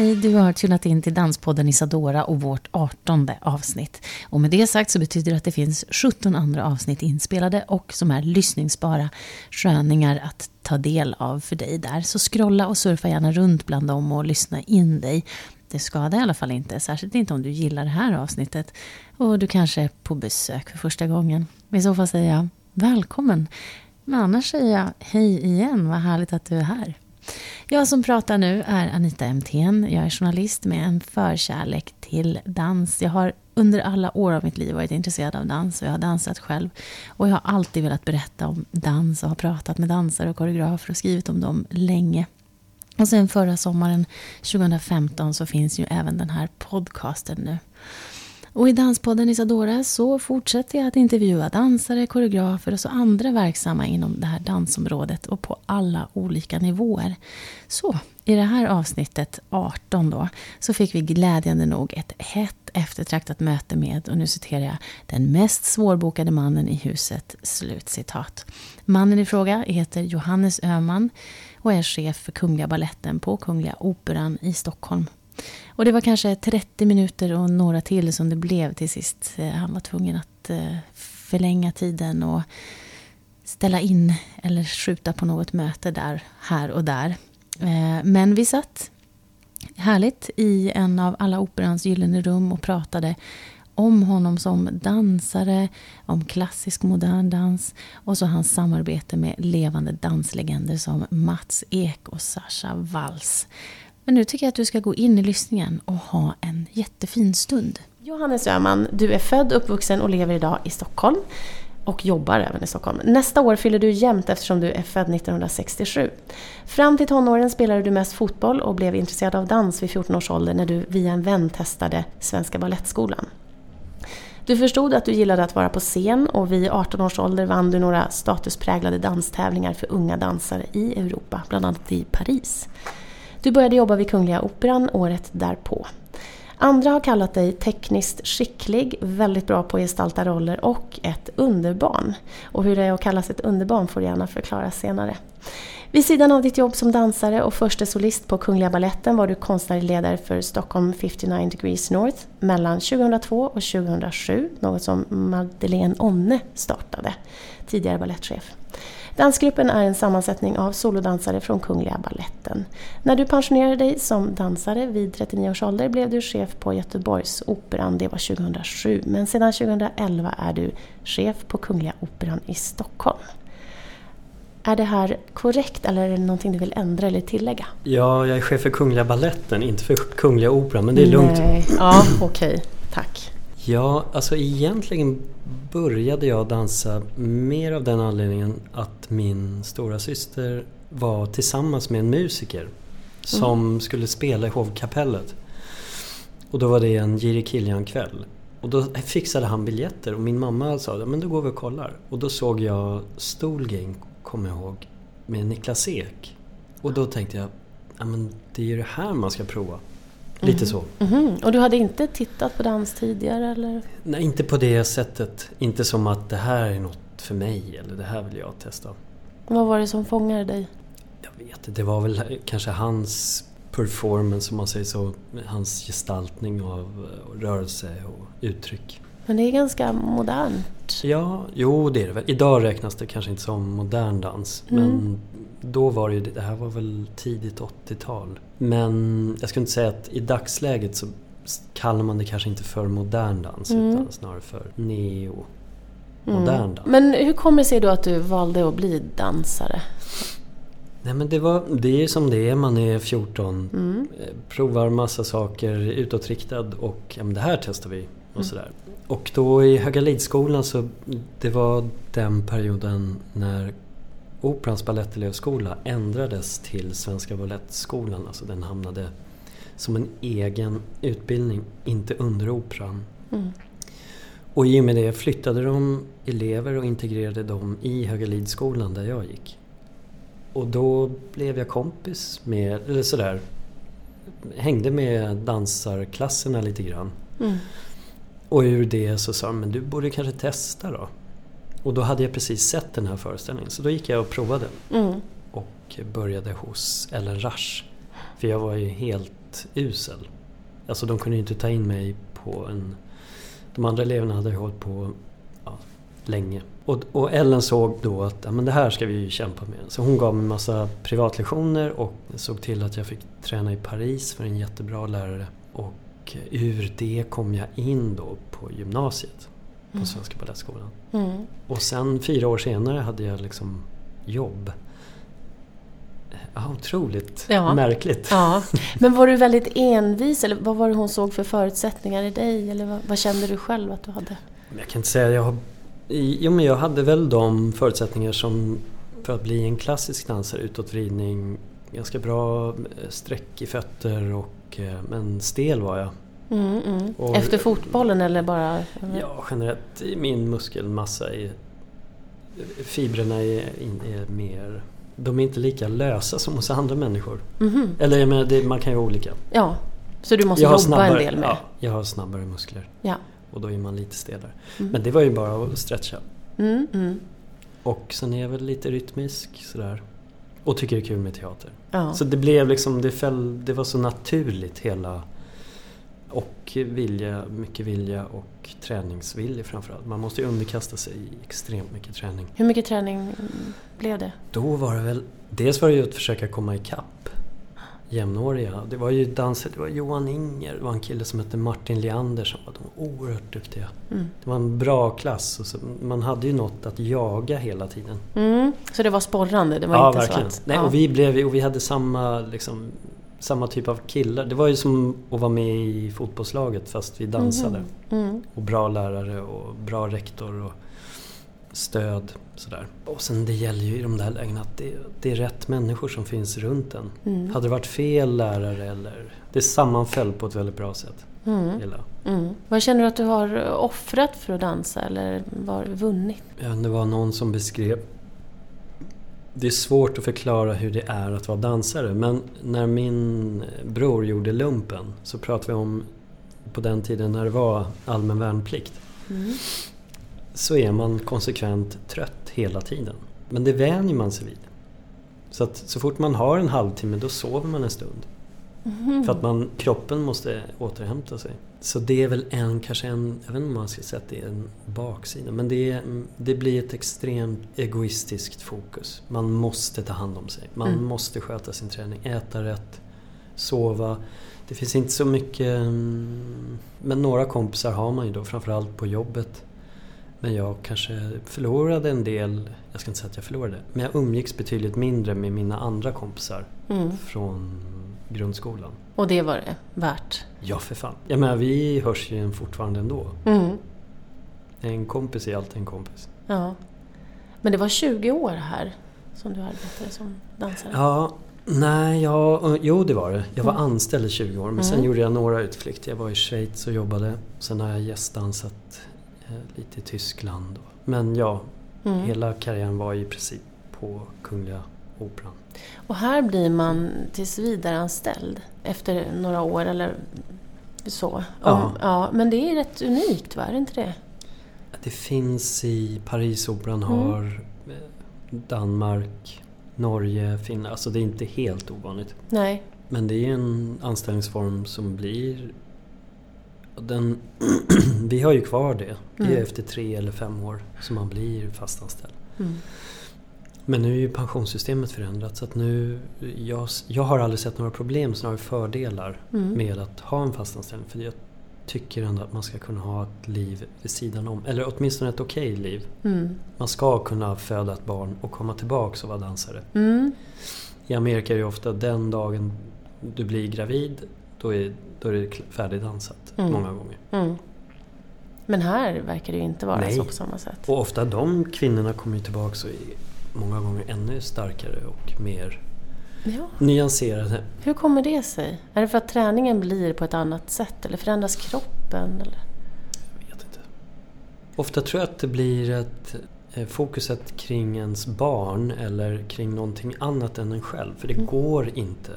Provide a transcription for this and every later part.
Hej, du har tunnat in till Danspodden Isadora och vårt 18 avsnitt. Och med det sagt så betyder det att det finns 17 andra avsnitt inspelade och som är lyssningsbara sköningar att ta del av för dig där. Så scrolla och surfa gärna runt bland dem och lyssna in dig. Det skadar i alla fall inte, särskilt inte om du gillar det här avsnittet och du kanske är på besök för första gången. I så fall säger jag välkommen. Men annars säger jag hej igen, vad härligt att du är här. Jag som pratar nu är Anita Emthén. Jag är journalist med en förkärlek till dans. Jag har under alla år av mitt liv varit intresserad av dans och jag har dansat själv. Och jag har alltid velat berätta om dans och har pratat med dansare och koreografer och skrivit om dem länge. Och sen förra sommaren 2015 så finns ju även den här podcasten nu. Och i Danspodden Isadora så fortsätter jag att intervjua dansare, koreografer och så andra verksamma inom det här dansområdet och på alla olika nivåer. Så i det här avsnittet 18 då så fick vi glädjande nog ett hett eftertraktat möte med, och nu citerar jag, den mest svårbokade mannen i huset. Slutcitat. Mannen i fråga heter Johannes Öhman och är chef för Kungliga Balletten på Kungliga Operan i Stockholm. Och det var kanske 30 minuter och några till som det blev till sist. Eh, han var tvungen att eh, förlänga tiden och ställa in eller skjuta på något möte där, här och där. Eh, men vi satt härligt i en av alla operans gyllene rum och pratade om honom som dansare, om klassisk modern dans och så hans samarbete med levande danslegender som Mats Ek och Sasha Walls. Men nu tycker jag att du ska gå in i lyssningen och ha en jättefin stund. Johannes Öhman, du är född, uppvuxen och lever idag i Stockholm och jobbar även i Stockholm. Nästa år fyller du jämnt eftersom du är född 1967. Fram till tonåren spelade du mest fotboll och blev intresserad av dans vid 14 års ålder när du via en vän testade Svenska Balettskolan. Du förstod att du gillade att vara på scen och vid 18 års ålder vann du några statuspräglade danstävlingar för unga dansare i Europa, bland annat i Paris. Du började jobba vid Kungliga Operan året därpå. Andra har kallat dig tekniskt skicklig, väldigt bra på att gestalta roller och ett underbarn. Och hur det är att kallas ett underbarn får du gärna förklara senare. Vid sidan av ditt jobb som dansare och förste solist på Kungliga Balletten var du konstnärlig ledare för Stockholm 59 Degrees North mellan 2002 och 2007, något som Madeleine Onne startade, tidigare balettchef. Dansgruppen är en sammansättning av solodansare från Kungliga Balletten. När du pensionerade dig som dansare vid 39 års ålder blev du chef på Göteborgs Operan, det var 2007. Men sedan 2011 är du chef på Kungliga Operan i Stockholm. Är det här korrekt eller är det någonting du vill ändra eller tillägga? Ja, jag är chef för Kungliga Balletten, inte för Kungliga Operan, men det är lugnt. Nej. Ja, okej. Okay. Tack. Ja, alltså egentligen började jag dansa mer av den anledningen att min stora syster var tillsammans med en musiker som mm. skulle spela i hovkapellet. Och då var det en Jiri Kilian-kväll. Och då fixade han biljetter och min mamma sa men då går vi och kollar. Och då såg jag Stolgame, kommer jag ihåg, med Niklas Ek. Och då tänkte jag, ja men det är ju det här man ska prova. Lite mm. så. Mm. Och du hade inte tittat på dans tidigare eller? Nej, inte på det sättet. Inte som att det här är något för mig eller det här vill jag testa. Vad var det som fångade dig? Jag vet inte, det var väl kanske hans performance om man säger så. Hans gestaltning av rörelse och uttryck. Men det är ganska modernt. Ja, jo det är det väl. Idag räknas det kanske inte som modern dans. Mm. Men då var det ju, det här var väl tidigt 80-tal. Men jag skulle inte säga att i dagsläget så kallar man det kanske inte för modern dans mm. utan snarare för neo modern mm. dans. Men hur kommer det sig då att du valde att bli dansare? Nej men det, var, det är som det är, man är 14, mm. Eh, provar massa saker, utåtriktad och ja, men det här testar vi och mm. sådär. Och då i Höga Lidskolan så det var den perioden när Operans balettelevskola ändrades till Svenska Balettskolan. Alltså den hamnade som en egen utbildning, inte under Operan. Mm. Och i och med det flyttade de elever och integrerade dem i Högalidsskolan där jag gick. Och då blev jag kompis med, eller sådär, hängde med dansarklasserna lite grann. Mm. Och ur det så sa de, men du borde kanske testa då. Och då hade jag precis sett den här föreställningen så då gick jag och provade. Mm. Och började hos Ellen Rush. För jag var ju helt usel. Alltså de kunde ju inte ta in mig på en... De andra eleverna hade ju hållit på ja, länge. Och, och Ellen såg då att ja, men det här ska vi ju kämpa med. Så hon gav mig en massa privatlektioner och såg till att jag fick träna i Paris för en jättebra lärare. Och ur det kom jag in då på gymnasiet. På Svenska Balettskolan. Mm. Och sen fyra år senare hade jag liksom jobb. Ja, otroligt Ja. märkligt. Ja. Men var du väldigt envis eller vad var det hon såg för förutsättningar i dig? Eller vad, vad kände du själv att du hade? Jag kan inte säga, jag har... Jo men jag hade väl de förutsättningar som för att bli en klassisk dansare, utåtvridning, ganska bra eh, streck i fötter och... eh, Men stel var jag. Mm, mm. Och- Efter fotbollen eller bara? Ja, generellt i min muskelmassa är... Fibrerna är, är mer... De är inte lika lösa som hos andra människor. Mhm. Eller jag menar, det, man kan ju vara olika. Ja, så du måste jobba snabbare, en del med? Ja, jag har snabbare muskler. Ja. Och då är man lite stelare. Mm. Men det var ju bara att stretcha. Mm, mm. Och sen är jag väl lite rytmisk sådär. Och tycker det är kul med teater. Ja. Så det blev liksom, det, föll, det var så naturligt hela... Och vilja, mycket vilja och träningsvilja framförallt. Man måste ju underkasta sig extremt mycket träning. Hur mycket träning blev det? Då var det väl, dels var det ju att försöka komma ikapp jämnåriga. Det var ju danser, det var Johan Inger, det var en kille som hette Martin Leander som var de oerhört duktiga. Mm. Det var en bra klass och så, man hade ju något att jaga hela tiden. Mm. Så det var sporrande? Det var ja, inte verkligen. så att... Nej, ja. och, vi blev, och vi hade samma, liksom, samma typ av killar. Det var ju som att vara med i fotbollslaget fast vi dansade. Mhm. Mm. Och bra lärare och bra rektor och stöd. Sådär. Och sen det gäller ju i de där lägena att det, det är rätt människor som finns runt en. Mm. Hade det varit fel lärare eller... Det sammanföll på ett väldigt bra sätt. Mm. Mm. Vad känner du att du har offrat för att dansa eller var vunnit? Ja, Det var någon som beskrev... Det är svårt att förklara hur det är att vara dansare men när min bror gjorde lumpen så pratade vi om på den tiden när det var allmän värnplikt. Mm. Så är man konsekvent trött hela tiden. Men det vänjer man sig vid. Så att så fort man har en halvtimme då sover man en stund. Mhm. För att man, kroppen måste återhämta sig. Så det är väl en, kanske en, jag vet inte om man ska säga att det är en baksida, men det, är, det blir ett extremt egoistiskt fokus. Man måste ta hand om sig. Man Mm. måste sköta sin träning, äta rätt, sova. Det finns inte så mycket... mm, Men några kompisar har man ju då, framförallt på jobbet. Men jag kanske förlorade en del, jag ska inte säga att jag förlorade, men jag umgicks betydligt mindre med mina andra kompisar Mm. från grundskolan. Och det var det värt? Ja, för fan. Jag menar, vi hörs ju fortfarande ändå. Mm. En kompis är alltid en kompis. Ja. Men det var 20 år här som du arbetade som dansare? Ja, nej, ja, jo det var det. Jag var Mm. anställd i 20 år men sen Mm. gjorde jag några utflykter. Jag var i Schweiz och jobbade. Sen har jag gästdansat eh, lite i Tyskland. Men ja, Mm. hela karriären var i princip på Kungliga Operan. Och här blir man tills vidare anställd efter några år eller så? Ja. Om, ja. Men det är rätt unikt, va? Är det inte det? Det finns i Parisoperan, Mm. har eh, Danmark, Norge, Finland. Alltså det är inte helt ovanligt. Nej. Men det är en anställningsform som blir... Den, vi har ju kvar det. Det är Mm. efter tre eller fem år som man blir fastanställd. Mm. Men nu är ju pensionssystemet förändrat så att nu... Jag, jag har aldrig sett några problem, snarare fördelar Mm. med att ha en fastanställning. För jag tycker ändå att man ska kunna ha ett liv vid sidan om. Eller åtminstone ett okej liv. Mm. Man ska kunna föda ett barn och komma tillbaks och vara dansare. Mm. I Amerika är det ofta den dagen du blir gravid, då är, då är det färdigdansat Mm. många gånger. Mm. Men här verkar det ju inte vara Nej. så på samma sätt. Och ofta de kvinnorna kommer ju tillbaka och många gånger ännu starkare och mer Ja. nyanserade. Hur kommer det sig? Är det för att träningen blir på ett annat sätt eller förändras kroppen? Eller? Jag vet inte. Ofta tror jag att det blir ett eh, fokuset kring ens barn eller kring någonting annat än en själv. För det Mm. går inte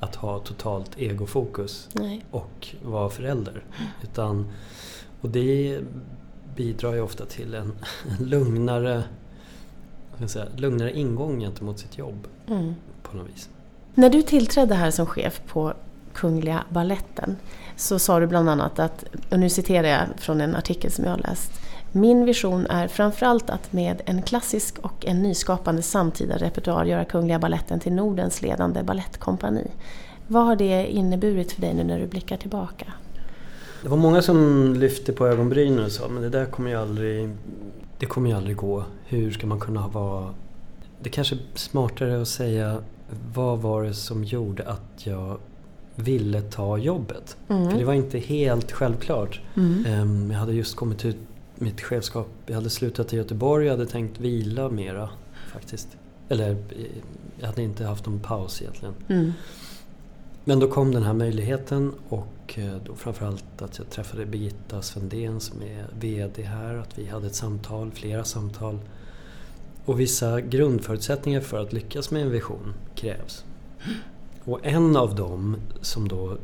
att ha totalt egofokus Nej. och vara förälder. Utan, och det bidrar ju ofta till en, en lugnare, säga, lugnare ingång gentemot sitt jobb Mm. på något vis. När du tillträdde här som chef på Kungliga Balletten så sa du bland annat att, och nu citerar jag från en artikel som jag har läst. Min vision är framförallt att med en klassisk och en nyskapande samtida repertoar göra Kungliga Balletten till Nordens ledande ballettkompani. Vad har det inneburit för dig nu när du blickar tillbaka? Det var många som lyfte på ögonbrynen och sa men det där kommer ju aldrig, det kommer ju aldrig gå. Hur ska man kunna vara... Det kanske är smartare att säga vad var det som gjorde att jag ville ta jobbet? Mm. För det var inte helt självklart. Mm. Ehm, Jag hade just kommit ut mitt chefskap. Jag hade slutat i Göteborg och hade tänkt vila mera faktiskt. Eller eh, jag hade inte haft någon paus egentligen. Mm. Men då kom den här möjligheten och eh, då framförallt att jag träffade Birgitta Svendén som är VD här. Att vi hade ett samtal, flera samtal. Och vissa grundförutsättningar för att lyckas med en vision krävs. Och en av dem som då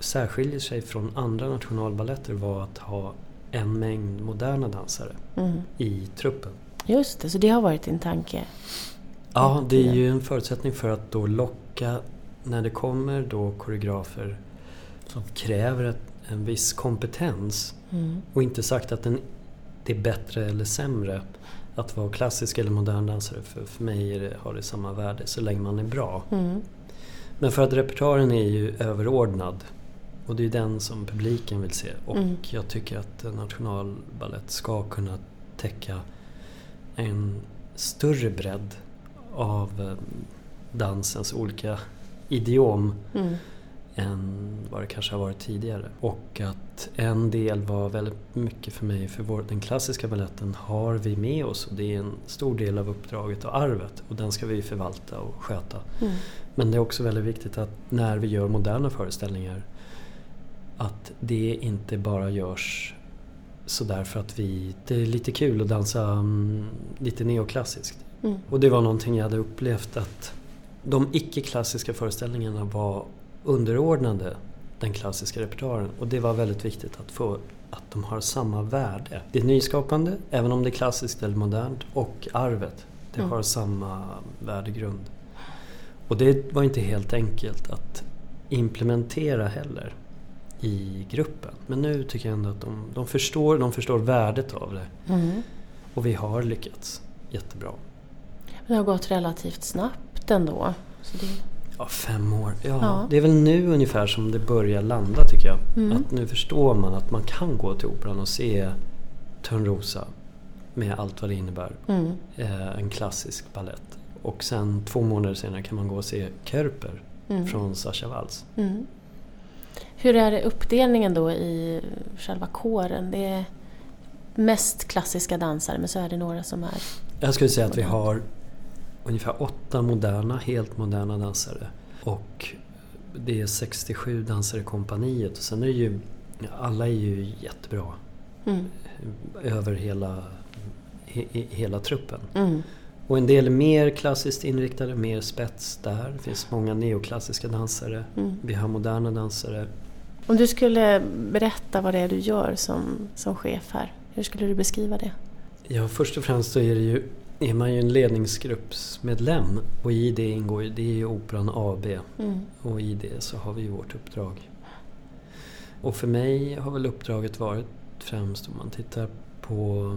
särskiljer sig från andra nationalballetter var att ha en mängd moderna dansare Mm. i truppen. Just det, så det har varit din tanke? Ja, det är ju en förutsättning för att då locka när det kommer då koreografer som kräver ett, en viss kompetens. Mm. Och inte sagt att den, det är bättre eller sämre att vara klassisk eller modern dansare. För, för mig det, har det samma värde så länge man är bra. Mm. Men för att repertoaren är ju överordnad. Och det är den som publiken vill se. Och Mm. jag tycker att en nationalballett ska kunna täcka en större bredd av eh, dansens olika idiom Mm. Än vad det kanske har varit tidigare. Och att en del var väldigt mycket för mig, för vår, den klassiska balletten har vi med oss och det är en stor del av uppdraget och arvet och den ska vi förvalta och sköta. Mm. Men det är också väldigt viktigt att när vi gör moderna föreställningar att det inte bara görs sådär för att vi, det är lite kul att dansa mm, lite neoklassiskt. Mm. Och det var någonting jag hade upplevt att de icke-klassiska föreställningarna var underordnade den klassiska repertoaren. Och det var väldigt viktigt att få att de har samma värde. Det är nyskapande, även om det är klassiskt eller modernt, och arvet. Det Mm. har samma värdegrund. Och det var inte helt enkelt att implementera heller i gruppen. Men nu tycker jag ändå att de, de, förstår, de förstår värdet av det. Mm. Och vi har lyckats jättebra. Det har gått relativt snabbt ändå. Så det... Ja, fem år. Ja, Ja. Det är väl nu ungefär som det börjar landa tycker jag. Mm. Att nu förstår man att man kan gå till Operan och se Törnrosa med allt vad det innebär. Mm. Eh, en klassisk ballett. Och sen två månader senare kan man gå och se Körper Mm. från Sascha Waltz. Mm. Hur är det uppdelningen då i själva kåren? Det är mest klassiska dansare men så är det några som är... Jag skulle säga att vi har ungefär åtta moderna, helt moderna dansare. Och det är 67 dansare i kompaniet. Och sen är det ju, alla är ju jättebra Mm. över hela, he, he- hela truppen. Mm. Och en del är mer klassiskt inriktade, mer spets där. Det finns många neoklassiska dansare. Mm. Vi har moderna dansare. Om du skulle berätta vad det är du gör som, som chef här, hur skulle du beskriva det? Ja, först och främst så är, det ju, är man ju en ledningsgruppsmedlem. Och i det ingår ju, det är ju Operan AB. Mm. Och i det så har vi ju vårt uppdrag. Och för mig har väl uppdraget varit främst om man tittar på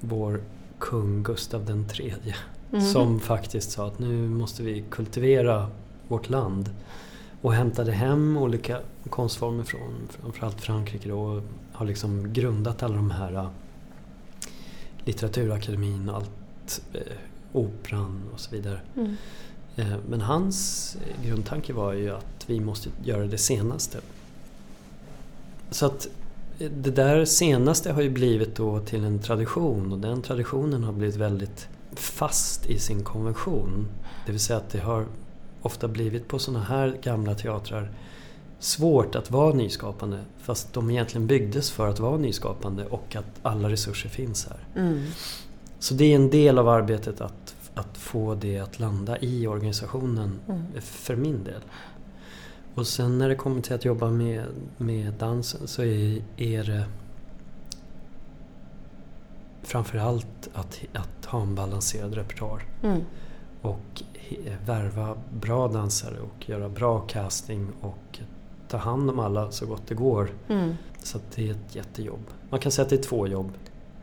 vår kung Gustav den tredje. Mm. Som faktiskt sa att nu måste vi kultivera vårt land. Och hämtade hem olika konstformer från framförallt Frankrike då, och har liksom grundat alla de här äh, litteraturakademin och allt, eh, operan och så vidare. Mm. Eh, Men hans grundtanke var ju att vi måste göra det senaste. Så att eh, det där senaste har ju blivit då till en tradition och den traditionen har blivit väldigt fast i sin konvention. Det vill säga att det har ofta blivit på sådana här gamla teatrar svårt att vara nyskapande fast de egentligen byggdes för att vara nyskapande och att alla resurser finns här. Mm. Så det är en del av arbetet att, att få det att landa i organisationen Mm. för min del. Och sen när det kommer till att jobba med, med dansen så är, är det framförallt att, att ha en balanserad repertoar Mm. och värva bra dansare och göra bra casting och ta hand om alla så gott det går. Mm. Så det är ett jättejobb. Man kan säga att det är två jobb.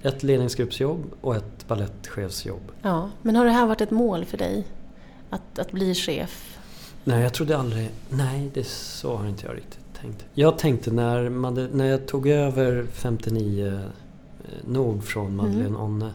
Ett ledningsgruppsjobb och ett balettchefsjobb. Ja, men har det här varit ett mål för dig? Att, att bli chef? Nej, jag trodde aldrig... Nej, det så har inte jag riktigt tänkt. Jag tänkte när, man, när jag tog över 59 eh, nog från Madeleine Onne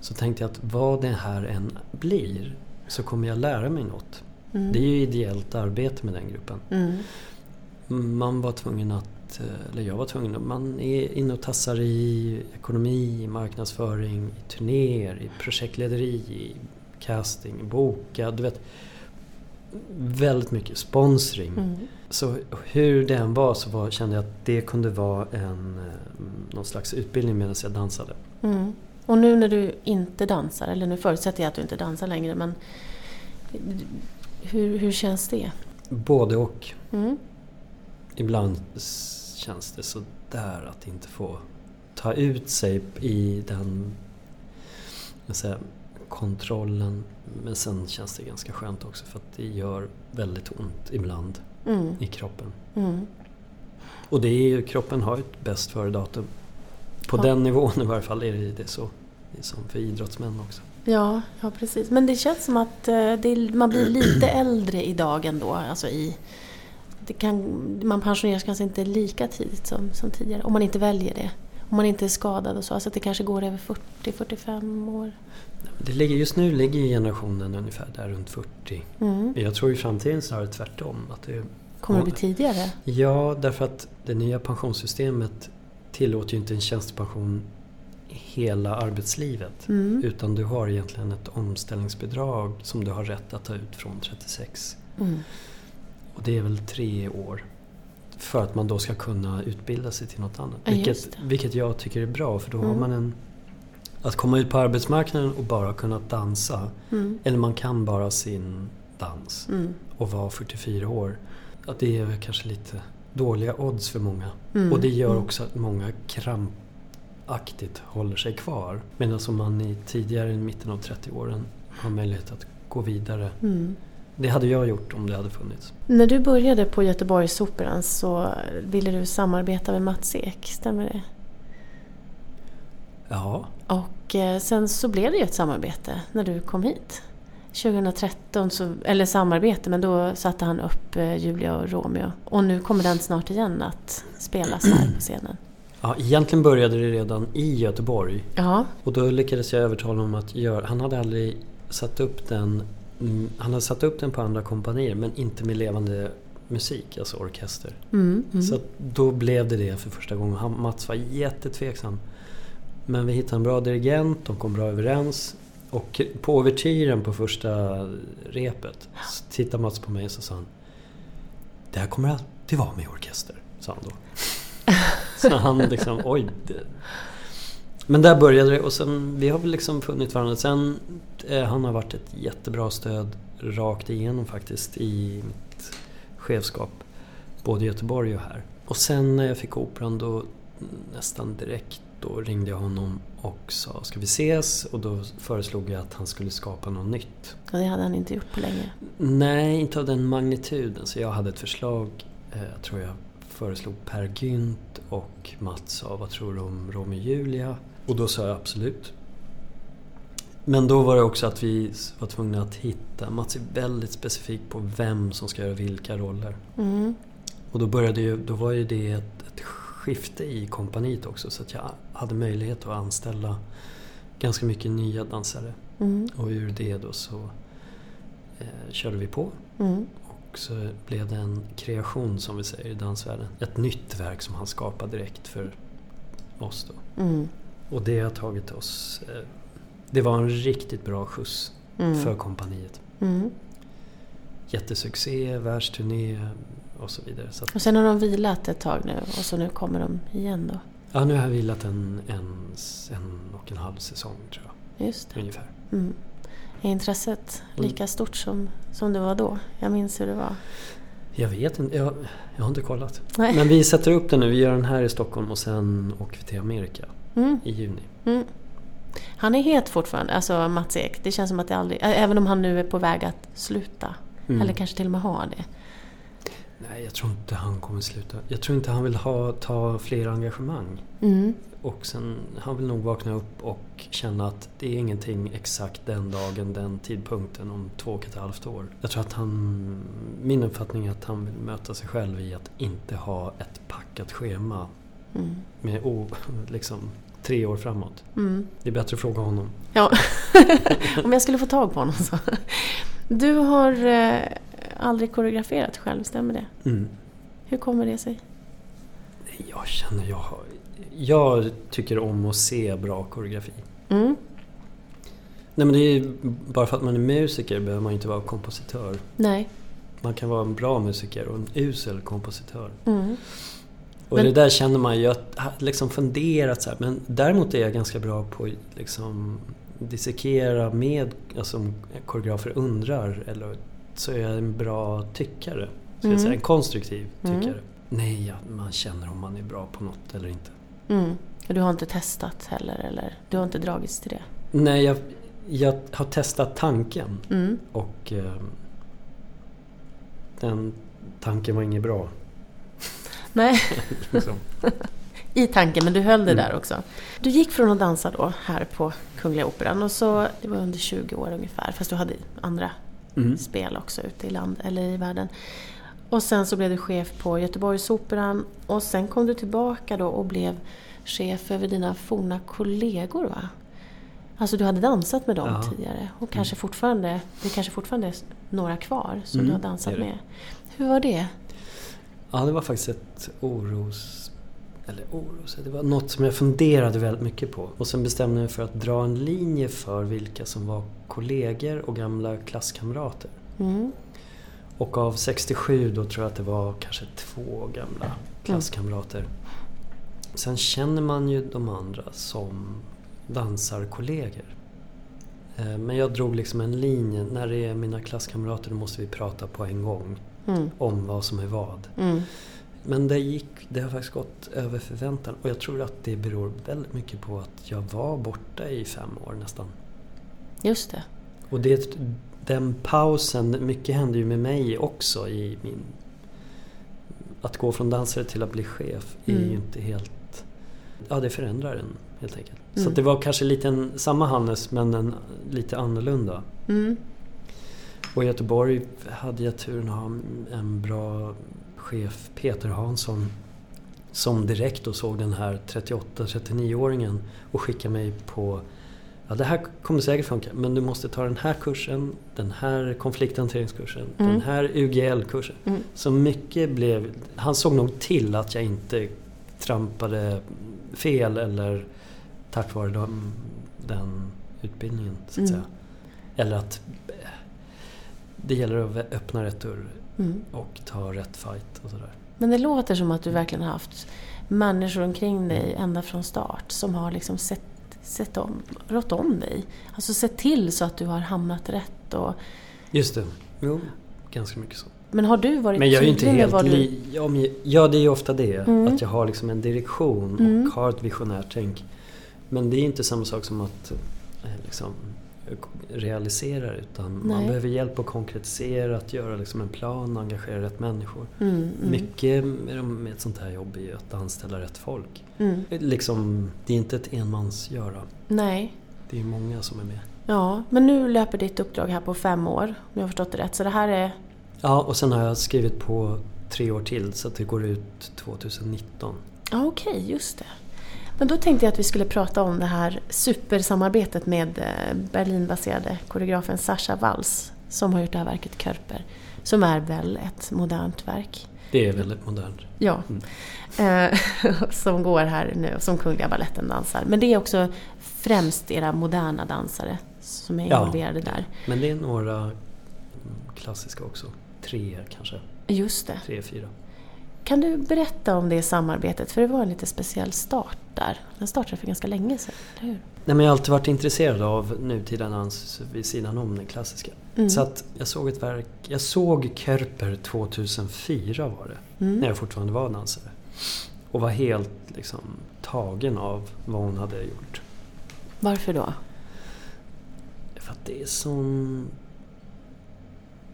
så tänkte jag att vad det här än blir så kommer jag lära mig något. Mm. Det är ju ideellt arbete med den gruppen. Mm. Man var tvungen att, eh, eller jag var tvungen, man är inne och tassar i ekonomi, marknadsföring, i turnéer, i projektlederi, i casting, boka, du vet. Väldigt mycket sponsring. Mm. Så hur det än var så var, kände jag att det kunde vara en, eh, någon slags utbildning medan jag dansade. Mm. Och nu när du inte dansar, eller nu förutsätter jag att du inte dansar längre, men hur, hur känns det? Både och. Mm. Ibland känns det så där att inte få ta ut sig i den säga, kontrollen. Men sen känns det ganska skönt också för att det gör väldigt ont ibland Mm. i kroppen. Mm. Och det är ju, kroppen har ett bäst före datum. På Ja. den nivån i varje fall är det, det så. Det är som för idrottsmän också. Ja, ja, precis. Men det känns som att eh, det, man blir lite äldre idag ändå. Alltså i, det kan, man pensioneras kanske inte lika tidigt som, som tidigare, om man inte väljer det. Om man inte är skadad och så. Alltså att det kanske går över 40-45 år. Det ligger, just nu ligger generationen ungefär där runt 40. Mm. Jag tror i framtiden snarare tvärtom. Att det, Kommer det bli tidigare? Ja, därför att det nya pensionssystemet tillåter ju inte en tjänstepension hela arbetslivet. Mm. Utan du har egentligen ett omställningsbidrag som du har rätt att ta ut från 36. Mm. Och det är väl tre år. För att man då ska kunna utbilda sig till något annat. Ja, Vilket, vilket jag tycker är bra för då har Mm. man en... Att komma ut på arbetsmarknaden och bara kunna dansa. Mm. Eller man kan bara sin dans Mm. och vara 44 år. Att det är kanske lite dåliga odds för många. Mm. Och det gör Mm. också att många krampaktigt håller sig kvar. Medan om man i tidigare, i mitten av 30-åren, har möjlighet att gå vidare. Mm. Det hade jag gjort om det hade funnits. När du började på Göteborgsoperan så ville du samarbeta med Mats Ek, stämmer det? Ja, Och eh, sen så blev det ju ett samarbete när du kom hit. 2013, så, eller samarbete, men då satte han upp eh, Julia och Romeo. Och nu kommer den snart igen att spelas här på scenen. ja, egentligen började det redan i Göteborg. Ja, Och då lyckades jag övertala honom att göra... Han hade aldrig satt upp den... mm, Han hade satt upp den på andra kompanier men inte med levande musik, alltså orkester. mm, mm. Så då blev det det för första gången. Han, Mats var jättetveksam. Men vi hittade en bra dirigent, de kom bra överens. Och på ouvertyren på första repet så tittade Mats på mig och så sa han Det här kommer alltid vara med orkester, sa han då. så han liksom, oj. Det. Men där började det och sen, vi har väl liksom funnit varandra. Sen, eh, han har varit ett jättebra stöd rakt igenom faktiskt i mitt chefskap. Både i Göteborg och här. Och sen när jag fick operan då nästan direkt då ringde jag honom och sa ska vi ses? Och då föreslog jag att han skulle skapa något nytt. och det hade han inte gjort på länge. Nej, inte av den magnituden. Så jag hade ett förslag, eh, jag tror jag föreslog Per Gynt och Mats sa vad tror du om Romeo och Julia? Och då sa jag absolut. Men då var det också att vi var tvungna att hitta, Mats är väldigt specifik på vem som ska göra vilka roller. Mm. Och då, började ju, då var ju det ett, ett skifte i kompaniet också så att jag hade möjlighet att anställa ganska mycket nya dansare. Mm. Och ur det då så eh, körde vi på. Mm. Och så blev det en kreation som vi säger i dansvärlden. Ett nytt verk som han skapade direkt för oss då. Mm. Och det har tagit oss... Eh, det var en riktigt bra skjuts Mm. för kompaniet. Mm. jättesuccé, världsturné och så vidare. Så Och sen har de vilat ett tag nu och så nu kommer de igen då. ja, nu har jag vilat en, en, en och en halv säsong tror jag, Just det. ungefär. Mm. Är intresset Mm. lika stort som, som det var då? Jag minns hur det var. Jag vet inte, jag, jag har inte kollat. Nej. Men vi sätter upp den nu, vi gör den här i Stockholm och sen åker vi till Amerika Mm. i juni. Mm. Han är het fortfarande, alltså Mats Ek. Det känns som att det aldrig... Även om han nu är på väg att sluta. Mm. Eller kanske till och med har det. Nej, jag tror inte han kommer sluta. Jag tror inte han vill ha, ta fler engagemang. Mm. Och sen, han vill nog vakna upp och känna att det är ingenting exakt den dagen, den tidpunkten om två och ett halvt år. Jag tror att han, min uppfattning är att han vill möta sig själv i att inte ha ett packat schema Mm. med o, liksom, tre år framåt. Mm. Det är bättre att fråga honom. Ja, om jag skulle få tag på honom så. Du har eh, aldrig koreograferat själv, stämmer det? Mm. Hur kommer det sig? Jag känner, jag, har, jag tycker om att se bra koreografi. Mm. Nej men det är bara för att man är musiker behöver man inte vara kompositör. Nej. Man kan vara en bra musiker och en usel kompositör. Mm. Och Men- det där känner man ju, jag har liksom funderat så här, men däremot är jag ganska bra på liksom dissekera med, alltså om koreografer undrar, eller så är jag en bra tyckare. Så Mm. jag säga, en konstruktiv Mm. tyckare. Nej, ja, man känner om man är bra på något eller inte. Mm. Och Du har inte testat heller, eller? Du har inte dragits till det? Nej, jag, jag har testat tanken Mm. och eh, den tanken var inget bra. Nej, Liksom. i tanken, men du höll det Mm. där också. Du gick från att dansa då, här på Kungliga Operan, och så, det var under 20 år ungefär, fast du hade andra Mm. spel också ute i land, eller i världen. Och sen så blev du chef på Göteborgsoperan och sen kom du tillbaka då och blev chef över dina forna kollegor va? Alltså du hade dansat med dem Ja. tidigare och kanske fortfarande, det kanske fortfarande är några kvar som Mm, du har dansat är med. Hur var det? Ja, det var faktiskt ett oros... Eller oros... Det var något som jag funderade väldigt mycket på. Och sen bestämde jag mig för att dra en linje för vilka som var kollegor och gamla klasskamrater. Mm. Och av 67 då tror jag att det var kanske två gamla klasskamrater. Sen känner man ju de andra som dansarkollegor. Eh, Men jag drog liksom en linje. När det är mina klasskamrater då måste vi prata på en gång Mm. om vad som är vad. Mm. Men det, gick, det har faktiskt gått över förväntan och jag tror att det beror väldigt mycket på att jag var borta i fem år nästan. Just det. Och det, den pausen, mycket hände ju med mig också i min... Att gå från dansare till att bli chef är Mm. ju inte helt... Ja, det förändrar en helt enkelt. Så Mm. att det var kanske lite en, samma Hannes men en, lite annorlunda. Mm. Och i Göteborg hade jag turen att ha en bra chef, Peter Hansson, som direkt då såg den här 38-39-åringen och skickade mig på Ja, det här kommer säkert funka, men du måste ta den här kursen, den här konflikthanteringskursen, Mm. den här UGL-kursen. Mm. Så mycket blev... Han såg nog till att jag inte trampade fel eller tack vare dem, den utbildningen, så att Mm. säga. Eller att det gäller att öppna rätt dörr Mm. och ta rätt fight och sådär. Men det låter som att du verkligen har haft människor omkring dig ända från start som har liksom sett, sett om, rått om dig. Alltså sett till så att du har hamnat rätt. Och, Just det. Jo, ganska mycket så. men har du varit Men jag är ju inte helt du... ja, det är ju ofta det. Mm. Att jag har liksom en direktion Mm. och har ett visionärt tänk. Men det är inte samma sak som att eh, liksom, realisera utan man Nej. behöver hjälp att konkretisera, att göra liksom en plan, engagera rätt människor. Mm, mm, Mycket med, ett sånt här jobb är ju att anställa rätt folk. mm. Liksom, det är inte ett enmansgöra. Nej. Det är många som är med. Ja, men nu löper ditt uppdrag här på fem år, om jag har förstått det rätt. Så det här är... Ja, och sen har jag skrivit på tre år till så att det går ut 2019. Ja, okej, just det. Men då tänkte jag att vi skulle prata om det här supersamarbetet med eh, Berlinbaserade koreografen Sasha Walls som har gjort det här verket Körper. Som är väl ett modernt verk. Det är väldigt modernt. Ja. Eh, som går här nu, som Kungliga Balletten dansar. Men det är också främst era moderna dansare som är Ja. involverade där. Men det är några klassiska också. Treor kanske. Just det. Tre, fyra. Kan du berätta om det samarbetet? För det var en lite speciell start där. Den startade för ganska länge sedan, eller hur? Nej, men jag har alltid varit intresserad av nutida dans vid sidan om den klassiska. Mm. Så att jag såg ett verk, jag såg Körper 2004 var det, Mm. när jag fortfarande var dansare. Och var helt liksom tagen av vad hon hade gjort. Varför då? För att det är sån...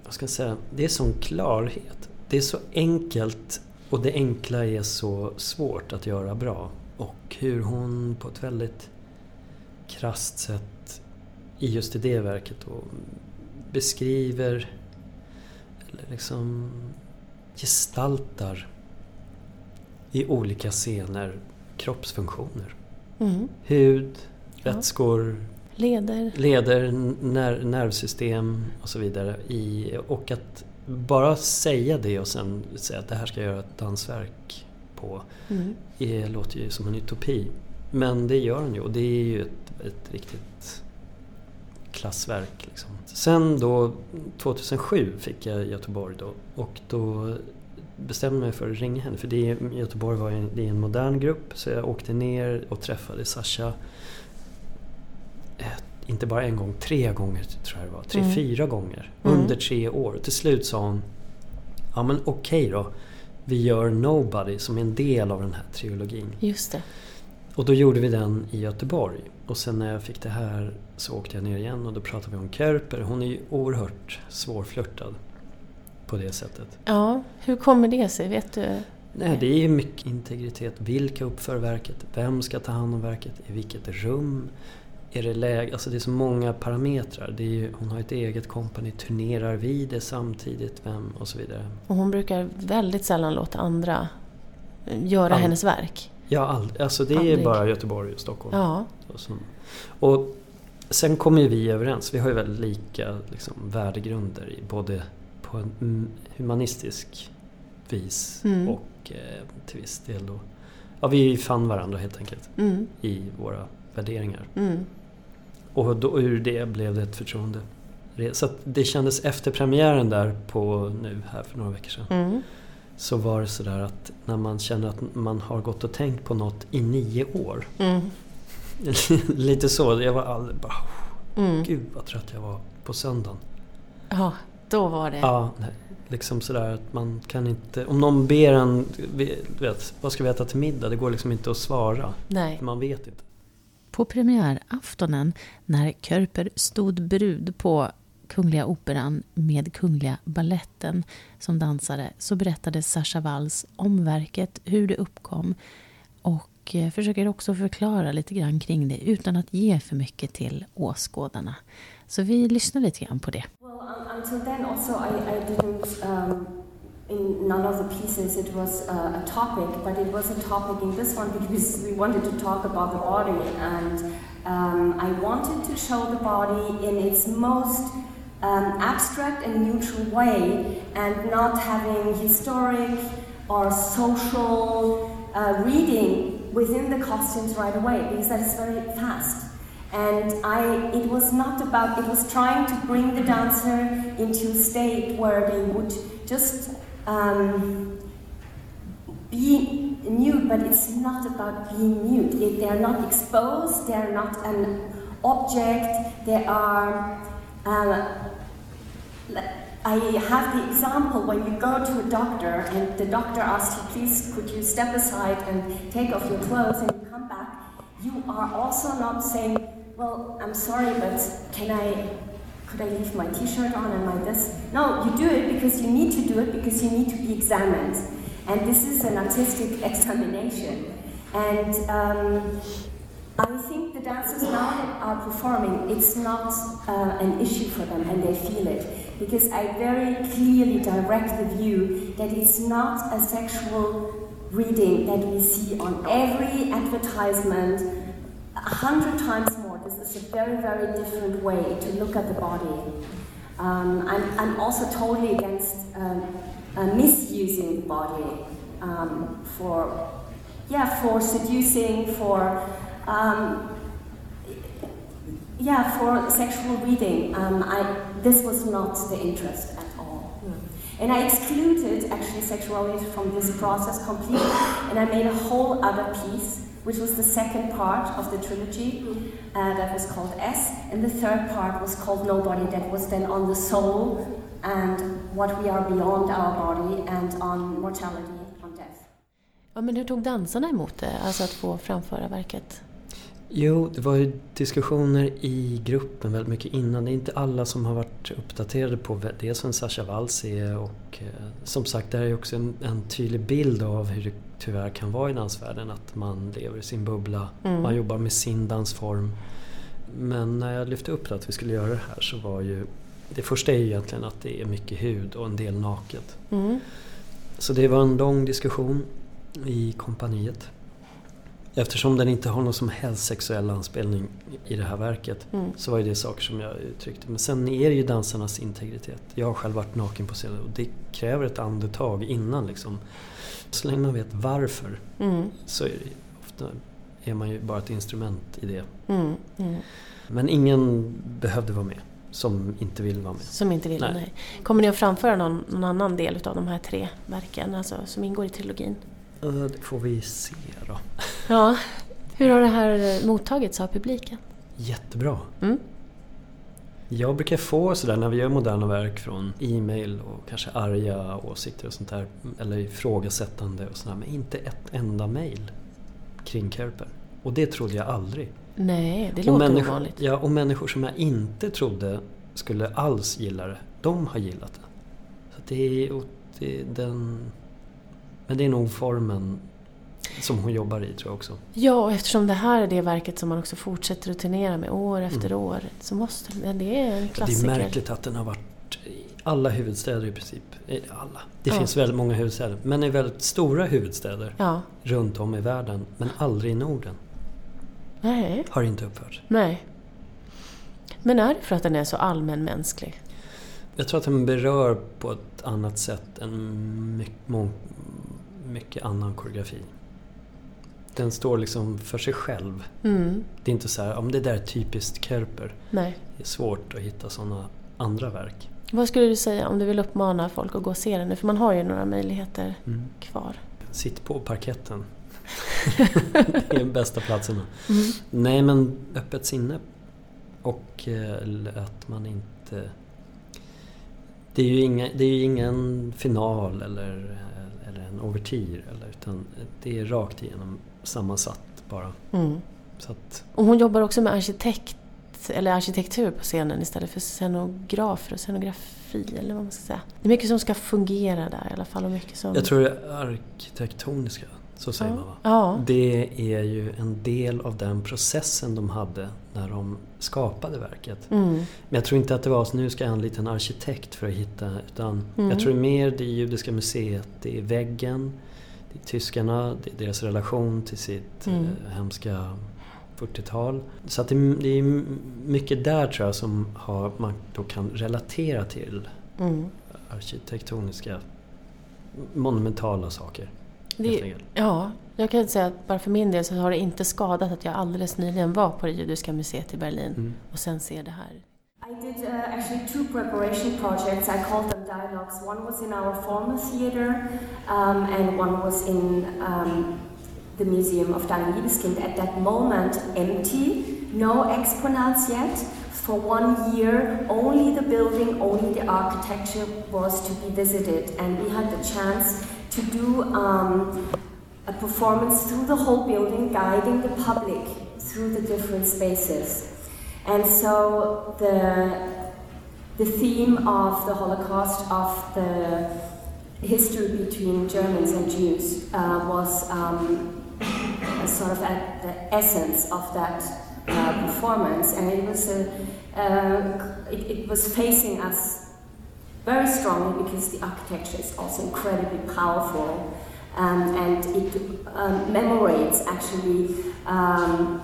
Vad ska jag säga? Det är sån klarhet. Det är så enkelt och det enkla är så svårt att göra bra. Och hur hon på ett väldigt krasst sätt i just det verket då beskriver eller liksom gestaltar i olika scener kroppsfunktioner. Mm. Hud, Ja. vätskor, Leder? leder, när, nervsystem och så vidare. I, och att bara säga det och sen säga att det här ska jag göra ett dansverk på. Mm. Det låter ju som en utopi. Men det gör den ju och det är ju ett, ett riktigt klassverk. Liksom. Sen då 2007 fick jag Göteborg då och då bestämde jag mig för att ringa henne för det, är- Göteborg var en, det är en modern grupp så jag åkte ner och träffade Sasha eh, inte bara en gång, tre gånger tror jag det var. Tre, Mm. fyra gånger Mm. under tre år. Till slut sa hon Ja men okej då. Vi gör Nobody som är en del av den här trilogin. Just det. Och då gjorde vi den i Göteborg. Och sen när jag fick det här så åkte jag ner igen och då pratade vi om Körper. Hon är ju oerhört svårflörtad på det sättet. Ja, hur kommer det sig? Vet du? Nej, det är ju mycket integritet. Vilka uppför verket? Vem ska ta hand om verket? I vilket rum? Är det läge? Alltså det är så många parametrar. Det är ju, hon har ett eget kompani, turnerar vi det samtidigt? Vem? Och så vidare. Och hon brukar väldigt sällan låta andra eh, göra All- hennes verk. Ja, all, alltså det Aldrig. är bara Göteborg och Stockholm. Ja. Och, sen kommer ju vi överens. Vi har ju väldigt lika liksom, värdegrunder i både på en humanistisk vis Mm. och eh, till viss del då... Ja, vi fann varandra helt enkelt Mm. i våra värderingar. Mm. Och då, ur det blev det ett förtroende. Så det kändes efter premiären där på nu här för några veckor sedan. Mm. Så var det sådär att när man känner att man har gått och tänkt på något i nio år. Mm. Lite så. Jag var alldeles bara... Mm. Gud vad trött jag var på söndagen. Ja, då var det. Ja, nej. Liksom sådär att man kan inte... Om någon ber en... Vet, vad ska vi äta till middag? Det går liksom inte att svara. Nej. Man vet inte. På premiäraftonen när Körper stod brud på Kungliga Operan med Kungliga Balletten som dansare så berättade Sascha Walls om verket, hur det uppkom och eh, försöker också förklara lite grann kring det utan att ge för mycket till åskådarna. Så vi lyssnar lite grann på det. Well, um, until then, also, I, I didn't, um, in none of the pieces, it was uh, a topic, but it was a topic in this one because we wanted to talk about the body, and um, I wanted to show the body in its most um, abstract and neutral way, and not having historic or social uh, reading within the costumes right away, because that is very fast. And I, it was not about, it was trying to bring the dancer into a state where they would just um, be nude, but it's not about being nude. They are not exposed, they are not an object, they are. Uh, I have the example when you go to a doctor and the doctor asks you, please, could you step aside and take off your clothes and come back, you are also not saying, well, I'm sorry, but can I, could I leave my t-shirt on and my this? No, you do it because you need to do it because you need to be examined. And this is an artistic examination. And um, I think the dancers now that are performing, it's not uh, an issue for them and they feel it. Because I very clearly direct the view that it's not a sexual reading that we see on every advertisement a hundred times more. Is a very, very different way to look at the body. Um, I'm, I'm also totally against um, uh, misusing the body um, for, yeah, for seducing, for um, yeah, for sexual reading. Um, I, this was not the interest at all. And I excluded actually sexuality from this process completely, and I made a whole other piece, which was the second part of the trilogy, uh, that was called S, and the third part was called Nobody, that was then on the soul and what we are beyond our body and on mortality, on death. Ja, men hur tog dansarna emot det, alltså att få framföra verket? Jo, det var ju diskussioner i gruppen väldigt mycket innan. Det är inte alla som har varit uppdaterade på dels vem Sascha Waltz är och eh, som sagt, det är också en, en, tydlig bild av hur det tyvärr kan vara i dansvärlden. Att man lever i sin bubbla, mm. man jobbar med sin dansform. Men när jag lyfte upp det att vi skulle göra det här så var ju det första är ju egentligen att det är mycket hud och en del naket. Mm. Så det var en lång diskussion i kompaniet. Eftersom den inte har någon som helst sexuell anspelning i det här verket mm. så var det saker som jag uttryckte. Men sen är det ju dansarnas integritet. Jag har själv varit naken på scenen och det kräver ett andetag innan liksom. Så länge man vet varför mm. så är, det, ofta är man ju bara ett instrument i det. Mm. mm. Men ingen behövde vara med som inte vill vara med. Som inte vill, nej. nej. Kommer ni att framföra någon, någon annan del av de här tre verken alltså, som ingår i trilogin? Det får vi se då. Ja. Hur har det här mottagits av publiken? Jättebra. Mm. Jag brukar få sådär när vi gör moderna verk från e-mail och kanske arga åsikter och sånt där. Eller ifrågasättande och sådär. Men inte ett enda mail kring Kerper. Och det trodde jag aldrig. Nej, det låter människor, ovanligt. Ja, och människor som jag inte trodde skulle alls gilla det, de har gillat det. Så det är, det är den... Men det är nog formen som hon jobbar i tror jag också. Ja, och eftersom det här är det verket som man också fortsätter att turnera med år efter mm. år så måste men det är en klassiker. Det är märkligt att den har varit i alla huvudstäder i princip. Alla. Det ja. finns väldigt många huvudstäder. Men i väldigt stora huvudstäder ja. runt om i världen. Men aldrig i Norden. Nej. Har inte uppförts. Nej. Men är det för att den är så allmänmänsklig? Jag tror att den berör på ett annat sätt än mycket, annan koreografi. Den står liksom för sig själv. Mm. Det är inte så här, om det där är typiskt Kerper. Nej. Det är svårt att hitta sådana andra verk. Vad skulle du säga om du vill uppmana folk att gå och se den nu? För man har ju några möjligheter mm. kvar. Sitt på parketten. det är de bästa platserna. Mm. Nej men öppet sinne. Och eh, att man inte... Det är ju, inga, det är ingen final eller, eller en ouvertyr. Eller, utan det är rakt igenom sammansatt bara. Mm. Så att, och hon jobbar också med arkitekt, eller arkitektur på scenen istället för scenografer och scenografi. Eller vad man ska säga. Det är mycket som ska fungera där i alla fall. Och mycket som... Jag tror det är arkitektoniska så säger ja. man va? Ja. Det är ju en del av den processen de hade när de skapade verket. Mm. Men jag tror inte att det var så nu ska jag anlita en arkitekt för att hitta. Utan mm. jag tror mer det Judiska museet, det är väggen, det är tyskarna, det är deras relation till sitt mm. eh, hemska 40-tal. Så att det, det, är mycket där tror jag som har, man då kan relatera till mm. arkitektoniska monumentala saker. Det, ja, jag kan säga att bara för min del så har det inte skadat att jag alldeles nyligen var på det judiska museet i Berlin mm. och sen ser det här. I did uh, actually two preparation projects. I called them dialogues. One was in our former theater, um, and one was in um, the Museum of Dahlem Liebeskind. At that moment, empty, no exponents yet. For one year, only the building, only the architecture was to be visited, and we had the chance to do um, a performance through the whole building, guiding the public through the different spaces. And so the, the theme of the Holocaust, of the history between Germans and Jews, uh, was um, sort of at the essence of that uh, performance, and it was a, uh, it, it was facing us very strongly because the architecture is also incredibly powerful um, and it um, commemorates actually um,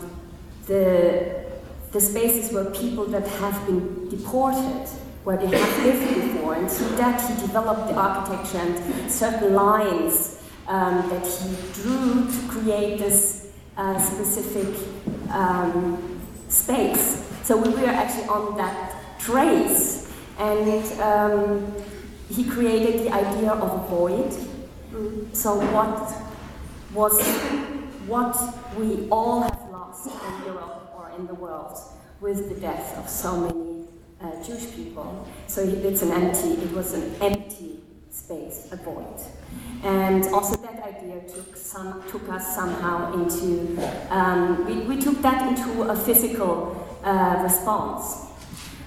the, the spaces where people that have been deported where they have lived before and through that he developed the architecture and certain lines um, that he drew to create this uh, specific um, space. So we were actually on that trace And um, he created the idea of a void. So what was what we all have lost in Europe or in the world with the death of so many uh, Jewish people. So it's an empty, it was an empty space, a void. And also that idea took, some, took us somehow into, um, we, we took that into a physical uh, response.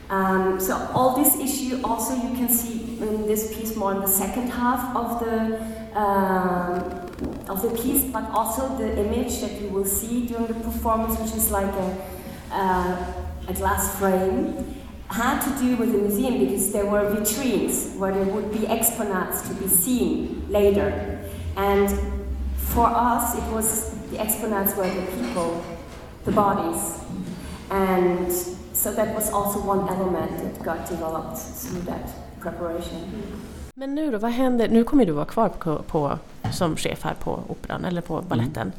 Um, so all this issue also you can see in this piece more in the second half of the um, of the piece, but also the image that you will see during the performance, which is like a, uh, a glass frame, had to do with the museum because there were vitrines where there would be exponents to be seen later. And for us, it was the exponents were the people, the bodies. And so that was also one element that got developed through that preparation. Men nu då, vad händer? Nu kommer du vara kvar på, på, som chef här på Operan, eller på balletten. Mm.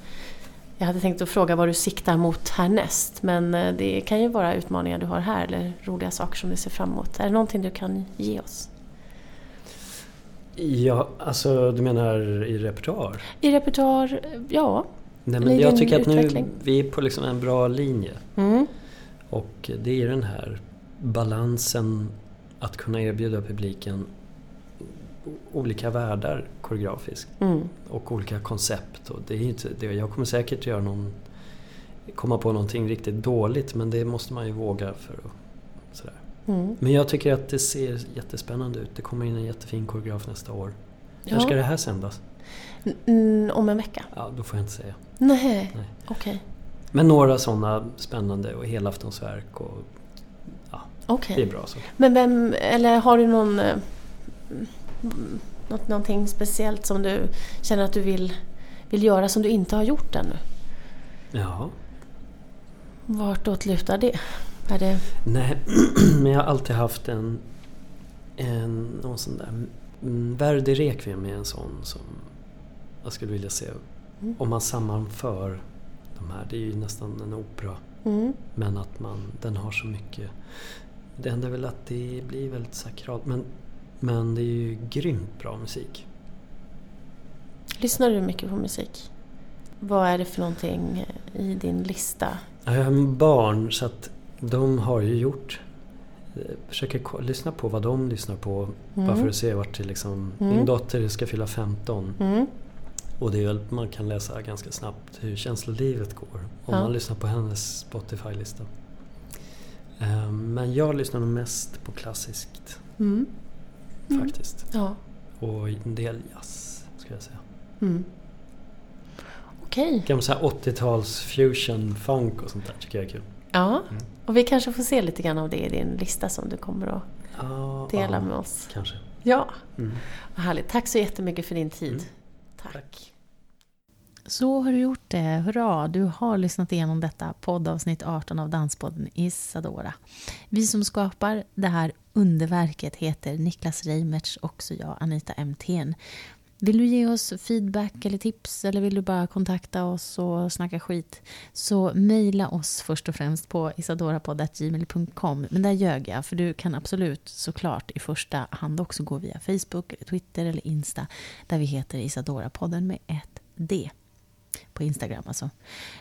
Jag hade tänkt att fråga vad du siktar mot härnäst, men eh, det kan ju vara utmaningar du har här, eller roliga saker som du ser fram emot. Är det någonting du kan ge oss? Ja, alltså du menar i repertoar? I repertoar, ja. Nej, men jag tycker att nu vi är på liksom en bra linje. Mm. Och det är den här balansen att kunna erbjuda publiken olika världar koreografiskt. Mm. Och olika koncept. Och det är inte, det, jag kommer säkert göra någon, komma på någonting riktigt dåligt men det måste man ju våga för att sådär. Mm. Men jag tycker att det ser jättespännande ut. Det kommer in en jättefin koreograf nästa år. Ja. När ska det här sändas? Mm, om en vecka. Ja, då får jag inte säga. Nej, okej. Okay. Men några sådana spännande och helaftonsverk och ja, okay. det är bra så. Men vem, eller har du någon eh, något, någonting speciellt som du känner att du vill, vill göra som du inte har gjort ännu? Ja. Vartåt lutar det? Är det... Nej, men jag har alltid haft en, en någon sån där mm, Verdi Requiem är en sån som jag skulle vilja se. Mm. Om man sammanför de här, det är ju nästan en opera. Mm. Men att man, den har så mycket. Det enda är väl att det blir väldigt sakralt. Men men det är ju grymt bra musik. Lyssnar du mycket på musik? Vad är det för någonting i din lista? Jag har barn så att de har ju gjort eh, försöker lyssna på vad de lyssnar på mm. bara för att se vart det liksom... Mm. Min dotter ska fylla 15. Mm. Och det är väl, man kan läsa ganska snabbt hur känslolivet går om ja. man lyssnar på hennes Spotify-lista. Eh, men jag lyssnar nog mest på klassiskt. Mm. Mm. Faktiskt. Ja. Och en del jazz, skulle jag säga. Mm. Okej. Okay. 80-tals fusion, funk och sånt där tycker jag är kul. Ja, mm. och vi kanske får se lite grann av det i din lista som du kommer att ja, dela ja, med oss. Kanske. Ja, mm. vad härligt. Tack så jättemycket för din tid. Tack. Tack. Så har du gjort det. Hurra! Du har lyssnat igenom detta poddavsnitt 18 av Danspodden Isadora. Vi som skapar det här underverket heter Niklas Reimertz och så jag, Anita MTN. Vill du ge oss feedback eller tips eller vill du bara kontakta oss och snacka skit så mejla oss först och främst på isadorapoddatgmail.com. Men där ljög jag, för du kan absolut såklart i första hand också gå via Facebook, Twitter eller Insta där vi heter Isadorapodden med ett D på Instagram alltså.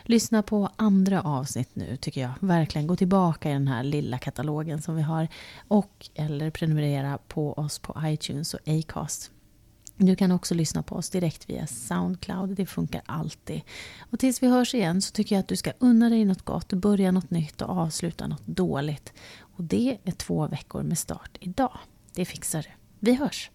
Lyssna på andra avsnitt nu tycker jag. Verkligen gå tillbaka i den här lilla katalogen som vi har. Och eller prenumerera på oss på iTunes och Acast. Du kan också lyssna på oss direkt via Soundcloud. Det funkar alltid. Och tills vi hörs igen så tycker jag att du ska unna dig något gott, börja något nytt och avsluta något dåligt. Och det är två veckor med start idag. Det fixar du. Vi hörs!